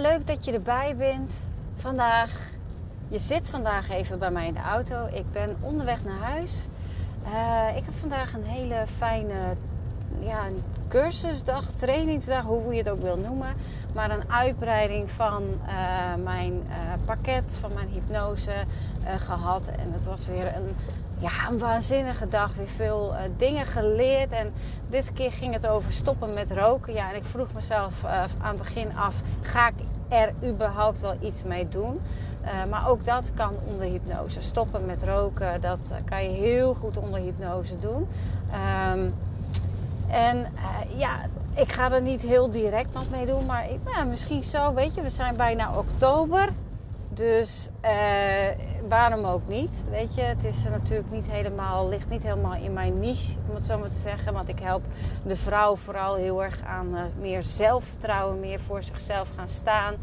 Leuk dat je erbij bent vandaag. Je zit vandaag even bij mij in de auto. Ik ben onderweg naar huis. Uh, ik heb vandaag een hele fijne ja, cursusdag, trainingsdag, hoe je het ook wil noemen. Maar een uitbreiding van uh, mijn uh, pakket, van mijn hypnose gehad. En het was weer een, ja, een waanzinnige dag. Weer veel dingen geleerd. En dit keer ging het over stoppen met roken. Ja, en ik vroeg mezelf aan het begin af: ga ik er überhaupt wel iets mee doen? Uh, maar ook dat kan onder hypnose. Stoppen met roken, dat kan je heel goed onder hypnose doen. Um, en ja, ik ga er niet heel direct wat mee doen, maar ik, nou, misschien zo, weet je, we zijn bijna oktober. Dus waarom ook niet? Weet je, het is natuurlijk niet helemaal, ligt niet helemaal in mijn niche, om het zo maar te zeggen. Want ik help de vrouw vooral heel erg aan uh, meer zelfvertrouwen, meer voor zichzelf gaan staan.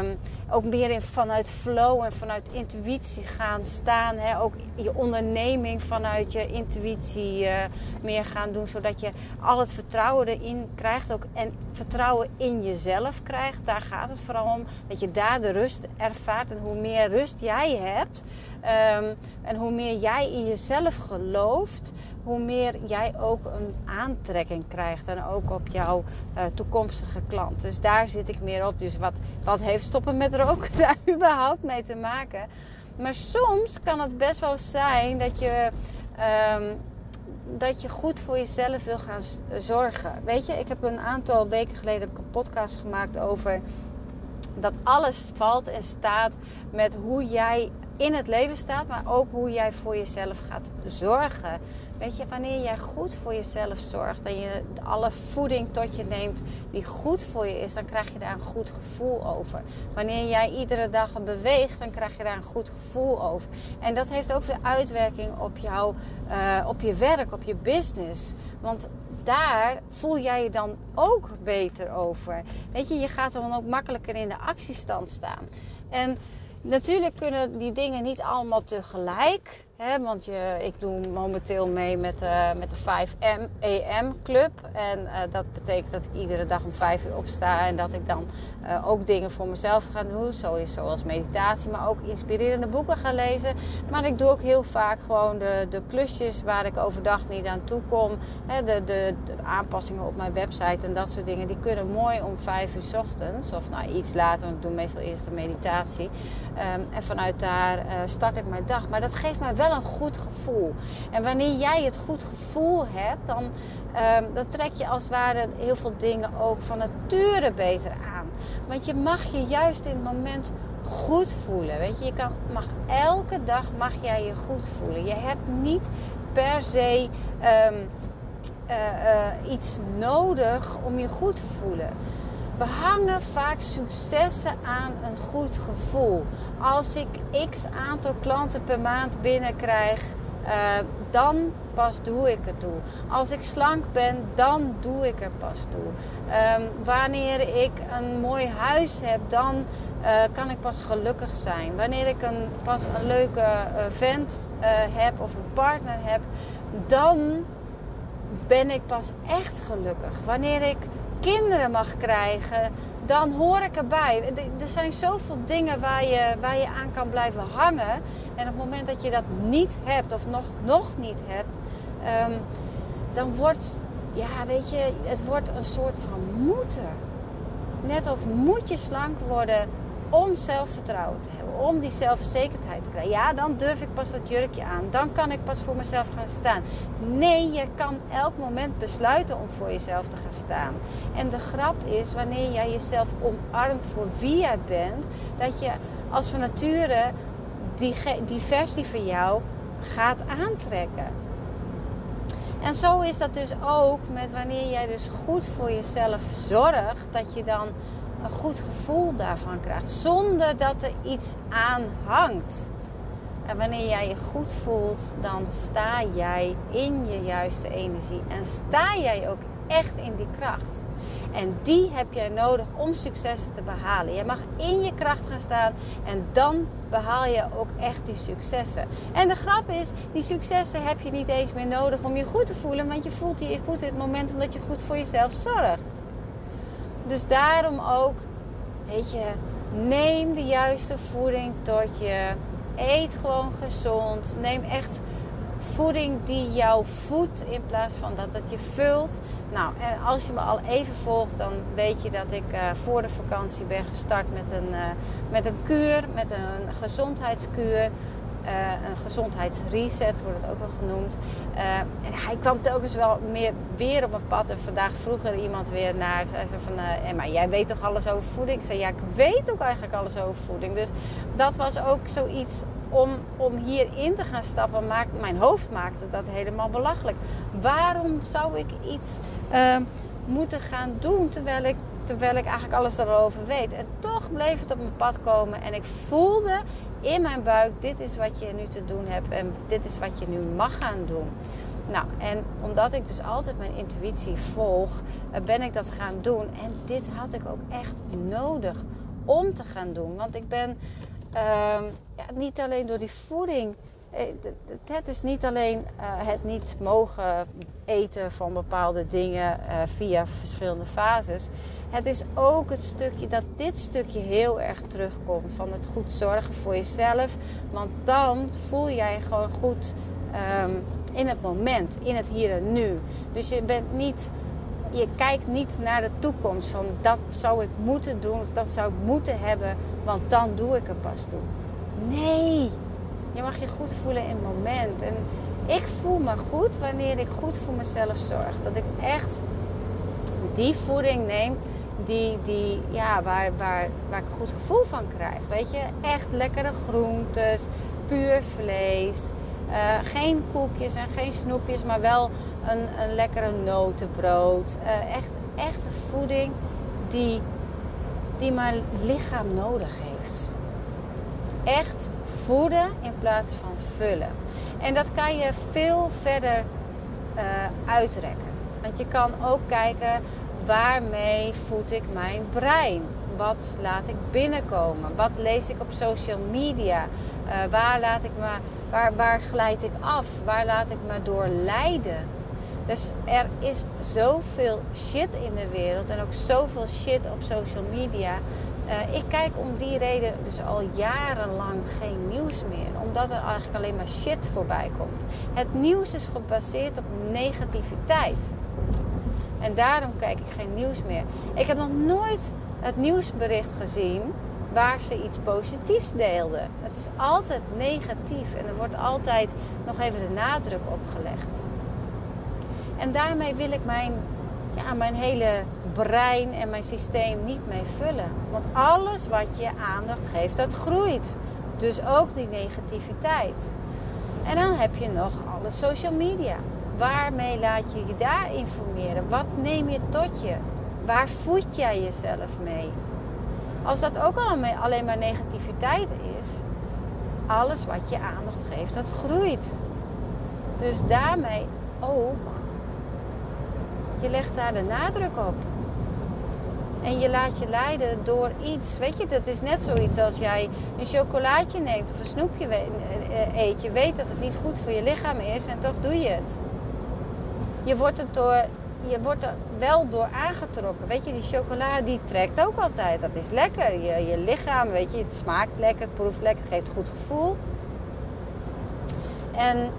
Um, ook meer in, vanuit flow en vanuit intuïtie gaan staan. Hè? Ook je onderneming vanuit je intuïtie uh, meer gaan doen. Zodat je al het vertrouwen erin krijgt. Ook, en vertrouwen in jezelf krijgt. Daar gaat het vooral om. Dat je daar de rust ervaart. En hoe meer rust jij hebt. Um, en hoe meer jij in jezelf gelooft, hoe meer jij ook een aantrekking krijgt. En ook op jouw uh, toekomstige klant. Dus daar zit ik meer op. Dus wat, wat heeft stoppen met roken daar überhaupt mee te maken? Maar soms kan het best wel zijn dat je. Um, dat je goed voor jezelf wil gaan zorgen. Weet je, ik heb een aantal weken geleden een podcast gemaakt over dat alles valt en staat met hoe jij in het leven staat, maar ook hoe jij voor jezelf gaat zorgen. Weet je, wanneer jij goed voor jezelf zorgt en je alle voeding tot je neemt die goed voor je is, dan krijg je daar een goed gevoel over. Wanneer jij iedere dag beweegt, dan krijg je daar een goed gevoel over. En dat heeft ook weer uitwerking op, jou, uh, op je werk, op je business. Want daar voel jij je dan ook beter over. Weet je, je gaat dan ook makkelijker in de actiestand staan. En natuurlijk kunnen die dingen niet allemaal tegelijk. Want je, ik doe momenteel mee met, uh, met de 5M AM Club. En uh, dat betekent dat ik iedere dag om 5 uur opsta. En dat ik dan uh, ook dingen voor mezelf ga doen. Zoals meditatie, maar ook inspirerende boeken ga lezen. Maar ik doe ook heel vaak gewoon de, de klusjes waar ik overdag niet aan toe kom. De, de, aanpassingen op mijn website en dat soort dingen. Die kunnen mooi om 5 uur s ochtends. Of nou iets later, want ik doe meestal eerst de meditatie. Um, en vanuit daar start ik mijn dag. Maar dat geeft mij wel een goed gevoel. En wanneer jij het goed gevoel hebt, dan, um, dan trek je als het ware heel veel dingen ook van nature beter aan. Want je mag je juist in het moment goed voelen. Weet je, je kan, mag elke dag mag jij je goed voelen. Je hebt niet per se um, uh, uh, iets nodig om je goed te voelen. We hangen vaak successen aan een goed gevoel. Als ik x aantal klanten per maand binnenkrijg, uh, dan pas doe ik het toe. Als ik slank ben, dan doe ik er pas toe. Um, wanneer ik een mooi huis heb, dan uh, kan ik pas gelukkig zijn. Wanneer ik een, pas een leuke uh, vent heb of een partner heb, dan ben ik pas echt gelukkig. Wanneer ik kinderen mag krijgen, dan hoor ik erbij. Er zijn zoveel dingen waar je, waar je aan kan blijven hangen. En op het moment dat je dat niet hebt, of nog, nog niet hebt, um, dan wordt, ja, weet je, het wordt een soort van moeten. Net of moet je slank worden om zelfvertrouwen te hebben, om die zelfverzekerdheid te krijgen. Ja, dan durf ik pas dat jurkje aan. Dan kan ik pas voor mezelf gaan staan. Nee, je kan elk moment besluiten om voor jezelf te gaan staan. En de grap is, wanneer jij jezelf omarmt voor wie jij bent, dat je als van nature die, die versie van jou gaat aantrekken. En zo is dat dus ook met wanneer jij dus goed voor jezelf zorgt, dat je dan een goed gevoel daarvan krijgt, zonder dat er iets aan hangt. En wanneer jij je goed voelt, dan sta jij in je juiste energie en sta jij ook echt in die kracht. En die heb jij nodig om successen te behalen. Je mag in je kracht gaan staan en dan behaal je ook echt die successen. En de grap is, die successen heb je niet eens meer nodig om je goed te voelen, want je voelt je goed in het moment omdat je goed voor jezelf zorgt. Dus daarom ook, weet je, neem de juiste voeding tot je. Eet gewoon gezond. Neem echt voeding die jou voedt in plaats van dat het je vult. Nou, en als je me al even volgt, dan weet je dat ik uh, voor de vakantie ben gestart met een, uh, met een kuur, met een gezondheidskuur. Uh, een gezondheidsreset wordt het ook wel genoemd. en hij kwam telkens wel meer weer op mijn pad. En vandaag vroeg er iemand weer naar. Van, Emma, jij weet toch alles over voeding? Ik zei, ja, ik weet ook eigenlijk alles over voeding. Dus dat was ook zoiets om, om hierin te gaan stappen, maakt, mijn hoofd maakte dat helemaal belachelijk. Waarom zou ik iets uh, moeten gaan doen terwijl ik, terwijl ik eigenlijk alles erover weet? En toch bleef het op mijn pad komen en ik voelde in mijn buik: dit is wat je nu te doen hebt en dit is wat je nu mag gaan doen. Nou, en omdat ik dus altijd mijn intuïtie volg, eh, ben ik dat gaan doen. En dit had ik ook echt nodig om te gaan doen. Want ik ben Ehm, ja, niet alleen door die voeding. Eh, het is niet alleen eh, het niet mogen eten van bepaalde dingen via verschillende fases. Het is ook het stukje dat dit stukje heel erg terugkomt van het goed zorgen voor jezelf. Want dan voel jij gewoon goed um, in het moment, in het hier en nu. Dus je bent niet je kijkt niet naar de toekomst van dat zou ik moeten doen of dat zou ik moeten hebben, want dan doe ik er pas toe. Nee, je mag je goed voelen in het moment. En ik voel me goed wanneer ik goed voor mezelf zorg. Dat ik echt die voeding neem die, die, ja, waar, waar, waar ik een goed gevoel van krijg. Weet je, echt lekkere groentes, puur vlees. Uh, geen koekjes en geen snoepjes, maar wel een, een lekkere notenbrood. Uh, echt, echte voeding die, die mijn lichaam nodig heeft. Echt voeden in plaats van vullen. En dat kan je veel verder uh, uitrekken. Want je kan ook kijken waarmee voed ik mijn brein. Wat laat ik binnenkomen? Wat lees ik op social media? Uh, waar, laat ik me, waar, waar glijd ik af? Waar laat ik me door leiden? Dus er is zoveel shit in de wereld en ook zoveel shit op social media. Uh, ik kijk om die reden dus al jarenlang geen nieuws meer. Omdat er eigenlijk alleen maar shit voorbij komt. Het nieuws is gebaseerd op negativiteit. En daarom kijk ik geen nieuws meer. Ik heb nog nooit het nieuwsbericht gezien waar ze iets positiefs deelden. Het is altijd negatief en er wordt altijd nog even de nadruk op gelegd. En daarmee wil ik mijn, ja, mijn hele brein en mijn systeem niet mee vullen. Want alles wat je aandacht geeft, dat groeit. Dus ook die negativiteit. En dan heb je nog alle social media. Waarmee laat je je daar informeren? Wat neem je tot je? Waar voed jij jezelf mee? Als dat ook alleen maar negativiteit is, alles wat je aandacht geeft, dat groeit. Dus daarmee ook, je legt daar de nadruk op. En je laat je leiden door iets. Weet je, dat is net zoiets als jij een chocolaatje neemt of een snoepje eh, eh, eet. Je weet dat het niet goed voor je lichaam is en toch doe je het. Je wordt, het door, je wordt er wel door aangetrokken. Weet je, die chocola die trekt ook altijd. Dat is lekker. Je, je lichaam, weet je, het smaakt lekker, het proeft lekker, het geeft een goed gevoel. En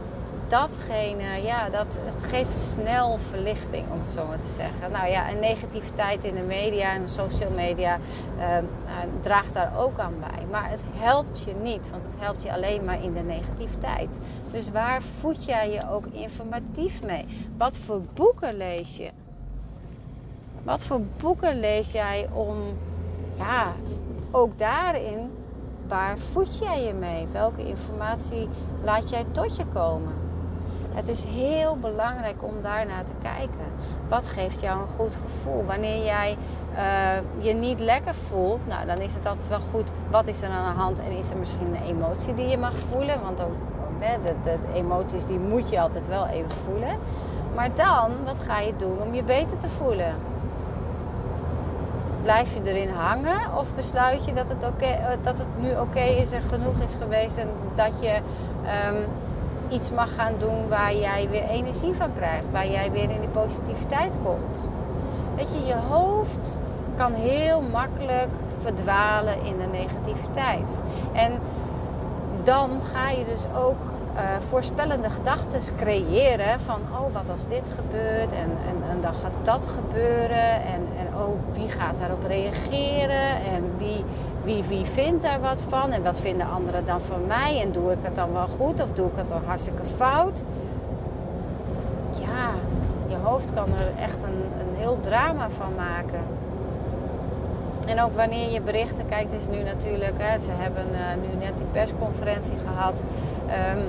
datgene, ja, dat, geeft snel verlichting, om het zo maar te zeggen. Nou ja, en negativiteit in de media en social media uh, draagt daar ook aan bij. Maar het helpt je niet, want het helpt je alleen maar in de negativiteit. Dus waar voed jij je ook informatief mee? Wat voor boeken lees je? Wat voor boeken lees jij om, ja, ook daarin waar voed jij je mee? Welke informatie laat jij tot je komen? Het is heel belangrijk om daarnaar te kijken. Wat geeft jou een goed gevoel? Wanneer jij uh, je niet lekker voelt, nou, dan is het altijd wel goed. Wat is er aan de hand? En is er misschien een emotie die je mag voelen? Want ook, de, emoties die moet je altijd wel even voelen. Maar dan, wat ga je doen om je beter te voelen? Blijf je erin hangen of besluit je dat het, eh, dat het nu oké is en genoeg is geweest en dat je um, iets mag gaan doen waar jij weer energie van krijgt, waar jij weer in die positiviteit komt? Weet je, je hoofd kan heel makkelijk verdwalen in de negativiteit. En dan ga je dus ook uh, voorspellende gedachten creëren van oh wat als dit gebeurt en, en, en, dan gaat dat gebeuren en, en oh wie gaat daarop reageren en wie, wie, wie vindt daar wat van en wat vinden anderen dan van mij en doe ik het dan wel goed of doe ik het dan hartstikke fout. Ja, je hoofd kan er echt een, een heel drama van maken. En ook wanneer je berichten kijkt, is nu natuurlijk, hè, ze hebben uh, nu net die persconferentie gehad. Um,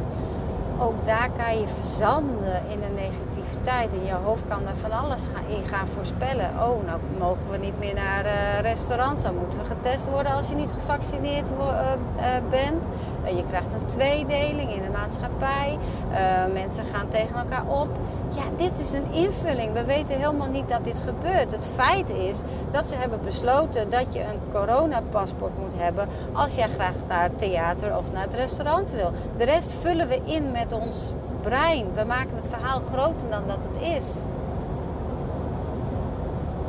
ook daar kan je verzanden in de En je hoofd kan daar van alles gaan, in gaan voorspellen. Oh, nou mogen we niet meer naar uh, restaurants. Dan moeten we getest worden als je niet gevaccineerd uh, uh, bent. je krijgt een tweedeling in de maatschappij. mensen gaan tegen elkaar op. Ja, dit is een invulling. We weten helemaal niet dat dit gebeurt. Het feit is dat ze hebben besloten dat je een coronapaspoort moet hebben als jij graag naar het theater of naar het restaurant wil. De rest vullen we in met ons brein. We maken het verhaal groter dan dat het is.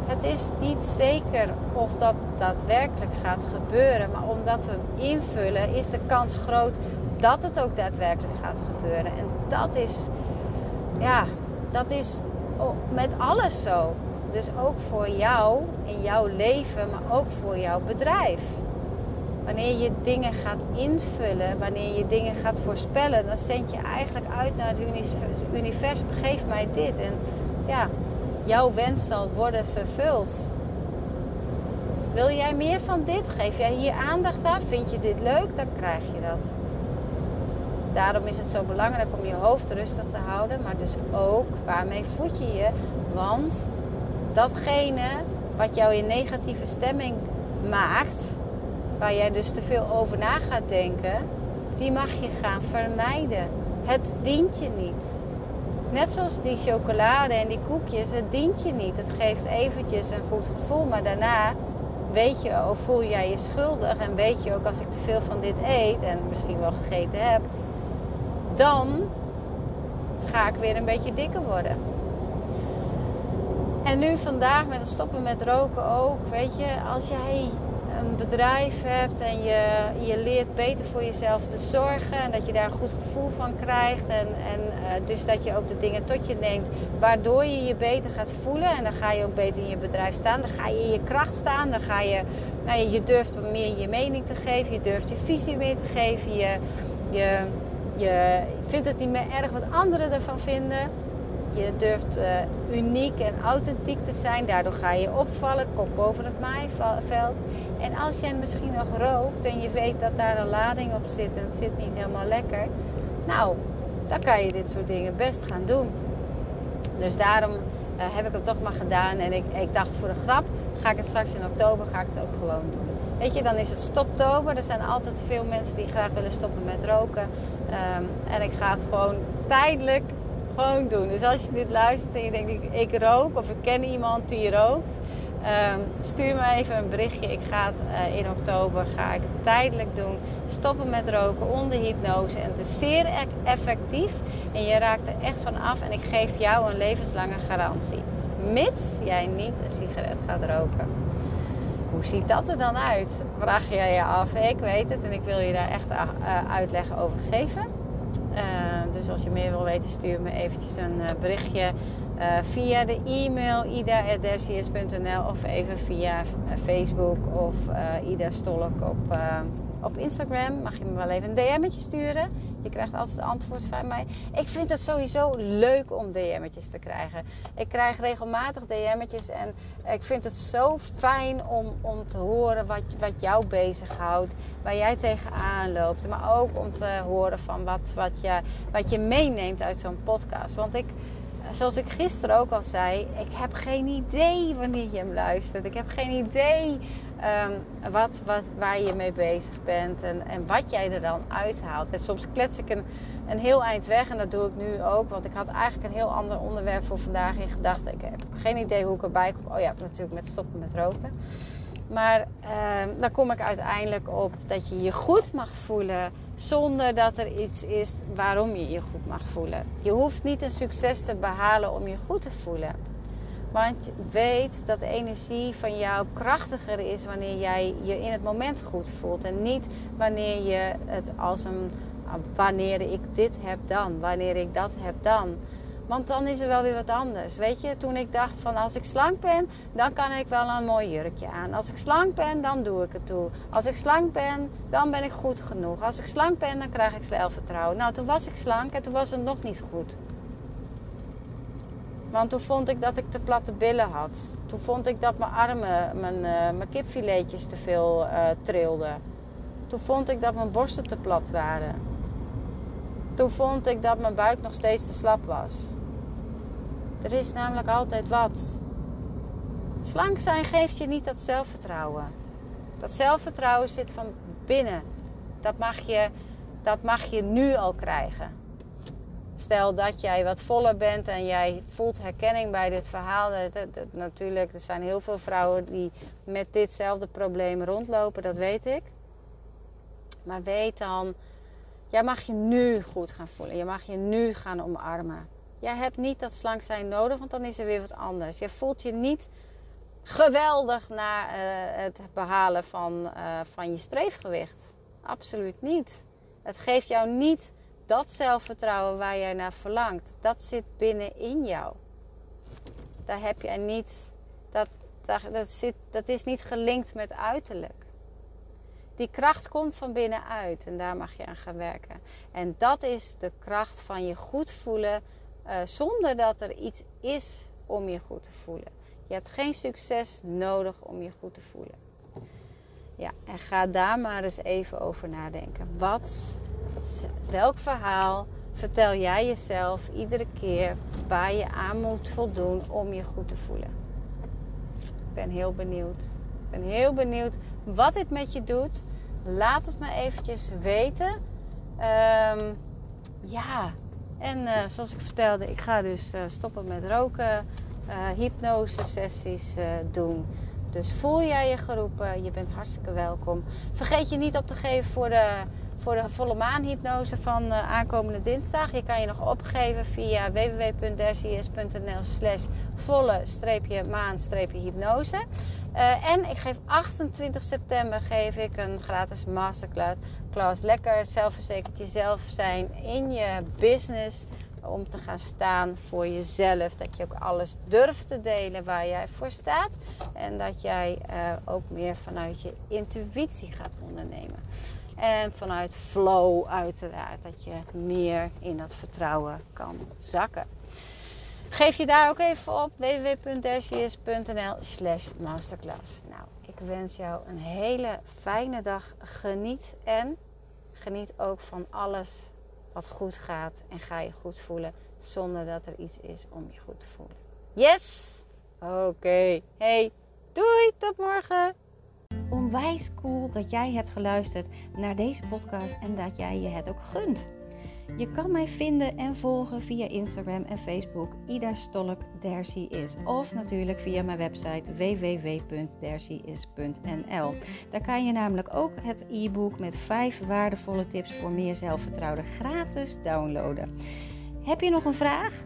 Het is niet zeker of dat daadwerkelijk gaat gebeuren, maar omdat we hem invullen, is de kans groot dat het ook daadwerkelijk gaat gebeuren. En dat is, ja, dat is met alles zo. Dus ook voor jou in jouw leven, maar ook voor jouw bedrijf. Wanneer je dingen gaat invullen, wanneer je dingen gaat voorspellen, dan zend je eigenlijk uit naar het universum. Geef mij dit. En ja, jouw wens zal worden vervuld. Wil jij meer van dit? Geef jij hier aandacht aan? Vind je dit leuk? Dan krijg je dat. Daarom is het zo belangrijk om je hoofd rustig te houden, maar dus ook waarmee voed je je. Want datgene wat jou in negatieve stemming maakt, waar jij dus te veel over na gaat denken, die mag je gaan vermijden. Het dient je niet. Net zoals die chocolade en die koekjes, het dient je niet. Het geeft eventjes een goed gevoel, maar daarna weet je of voel jij je schuldig en weet je ook als ik te veel van dit eet en misschien wel gegeten heb, dan ga ik weer een beetje dikker worden. En nu vandaag met het stoppen met roken ook, weet je, als jij een bedrijf hebt en je, je leert beter voor jezelf te zorgen en dat je daar een goed gevoel van krijgt en, en uh, dus dat je ook de dingen tot je neemt waardoor je je beter gaat voelen en dan ga je ook beter in je bedrijf staan, dan ga je in je kracht staan, dan ga je, nou, je durft wat meer je mening te geven, je durft je visie meer te geven, je, je, je vindt het niet meer erg wat anderen ervan vinden. Je durft uh, uniek en authentiek te zijn. Daardoor ga je opvallen, kop boven het maaiveld. En als jij misschien nog rookt en je weet dat daar een lading op zit en het zit niet helemaal lekker. Nou, dan kan je dit soort dingen best gaan doen. Dus daarom uh, heb ik het toch maar gedaan. En ik, ik dacht voor de grap, ga ik het straks in oktober, ga ik het ook gewoon doen. Weet je, dan is het stoptober. Er zijn altijd veel mensen die graag willen stoppen met roken. Um, en ik ga het gewoon tijdelijk doen. Dus als je dit luistert en je denkt ik, rook of ik ken iemand die rookt. Um, stuur me even een berichtje. Ik ga het uh, in oktober ga ik tijdelijk doen. Stoppen met roken onder hypnose. En het is zeer e- effectief. En je raakt er echt van af. En ik geef jou een levenslange garantie. Mits jij niet een sigaret gaat roken. Hoe ziet dat er dan uit? Vraag jij je af. Ik weet het en ik wil je daar echt uh, uitleg over geven. Uh, dus als je meer wil weten, stuur me eventjes een uh, berichtje. via de e-mail ida.dersius.nl of even via Facebook of Ida Stolk op, op Instagram. Mag je me wel even een DM'tje sturen. Je krijgt altijd antwoord van mij. Ik vind het sowieso leuk om DM'tjes te krijgen. Ik krijg regelmatig DM'tjes en ik vind het zo fijn om, om te horen wat, wat jou bezighoudt. Waar jij tegenaan loopt. Maar ook om te horen van wat, wat, je, wat je meeneemt uit zo'n podcast. Want ik zoals ik gisteren ook al zei, ik heb geen idee wanneer je hem luistert. Ik heb geen idee um, wat, wat, waar je mee bezig bent en, en wat jij er dan uithaalt. En soms klets ik een, een heel eind weg en dat doe ik nu ook. Want ik had eigenlijk een heel ander onderwerp voor vandaag in gedachten. Ik heb geen idee hoe ik erbij kom. Oh ja, natuurlijk met stoppen met roken. Maar uh, dan kom ik uiteindelijk op dat je je goed mag voelen zonder dat er iets is waarom je je goed mag voelen. Je hoeft niet een succes te behalen om je goed te voelen. Want weet dat de energie van jou krachtiger is wanneer jij je in het moment goed voelt. En niet wanneer je het als een wanneer ik dit heb dan, wanneer ik dat heb dan. Want dan is er wel weer wat anders. Weet je, toen ik dacht van als ik slank ben, dan kan ik wel een mooi jurkje aan. Als ik slank ben, dan doe ik het toe. Als ik slank ben, dan ben ik goed genoeg. Als ik slank ben, dan krijg ik zelfvertrouwen. Nou, toen was ik slank en toen was het nog niet goed. Want toen vond ik dat ik te platte billen had. Toen vond ik dat mijn armen, mijn, uh, mijn kipfiletjes te veel uh, trilden. Toen vond ik dat mijn borsten te plat waren. Toen vond ik dat mijn buik nog steeds te slap was. Er is namelijk altijd wat. Slank zijn geeft je niet dat zelfvertrouwen. Dat zelfvertrouwen zit van binnen. Dat mag je, dat mag je nu al krijgen. Stel dat jij wat voller bent en jij voelt herkenning bij dit verhaal. Natuurlijk, er zijn heel veel vrouwen die met ditzelfde probleem rondlopen, dat weet ik. Maar weet dan, jij mag je nu goed gaan voelen. Je mag je nu gaan omarmen. Jij hebt niet dat slank zijn nodig, want dan is er weer wat anders. Je voelt je niet geweldig na uh, het behalen van, uh, van je streefgewicht. Absoluut niet. Het geeft jou niet dat zelfvertrouwen waar jij naar verlangt. Dat zit binnenin jou. Daar heb je niet. Dat, dat, zit, dat is niet gelinkt met uiterlijk. Die kracht komt van binnenuit en daar mag je aan gaan werken. En dat is de kracht van je goed voelen uh, zonder dat er iets is om je goed te voelen. Je hebt geen succes nodig om je goed te voelen. Ja, en ga daar maar eens even over nadenken. Wat, welk verhaal vertel jij jezelf iedere keer waar je aan moet voldoen om je goed te voelen? Ik ben heel benieuwd. Ik ben heel benieuwd wat dit met je doet. Laat het me eventjes weten. Um, ja, en uh, zoals ik vertelde, ik ga dus uh, stoppen met roken, uh, hypnose sessies doen. Dus voel jij je geroepen, je bent hartstikke welkom. Vergeet je niet op te geven voor de, voor de volle maanhypnose van aankomende dinsdag. Je kan je nog opgeven via www.dercies.nl slash volle-maan-hypnose. Uh, en ik geef 28 september geef ik een gratis masterclass. Lekker zelfverzekerd jezelf zijn in je business. Om te gaan staan voor jezelf. Dat je ook alles durft te delen waar jij voor staat. En dat jij uh, ook meer vanuit je intuïtie gaat ondernemen. En vanuit flow uiteraard. Dat je meer in dat vertrouwen kan zakken. Geef je daar ook even op www.dersius.nl slash masterclass. Nou, ik wens jou een hele fijne dag. Geniet en geniet ook van alles wat goed gaat. En ga je goed voelen zonder dat er iets is om je goed te voelen. Yes! Oké. Hey, doei, tot morgen! Onwijs cool dat jij hebt geluisterd naar deze podcast en dat jij je het ook gunt. Je kan mij vinden en volgen via Instagram en Facebook Ida Stolk Dercy is. Of natuurlijk via mijn website www.dercyis.nl. Daar kan je namelijk ook het e-book met 5 waardevolle tips voor meer zelfvertrouwen gratis downloaden. Heb je nog een vraag?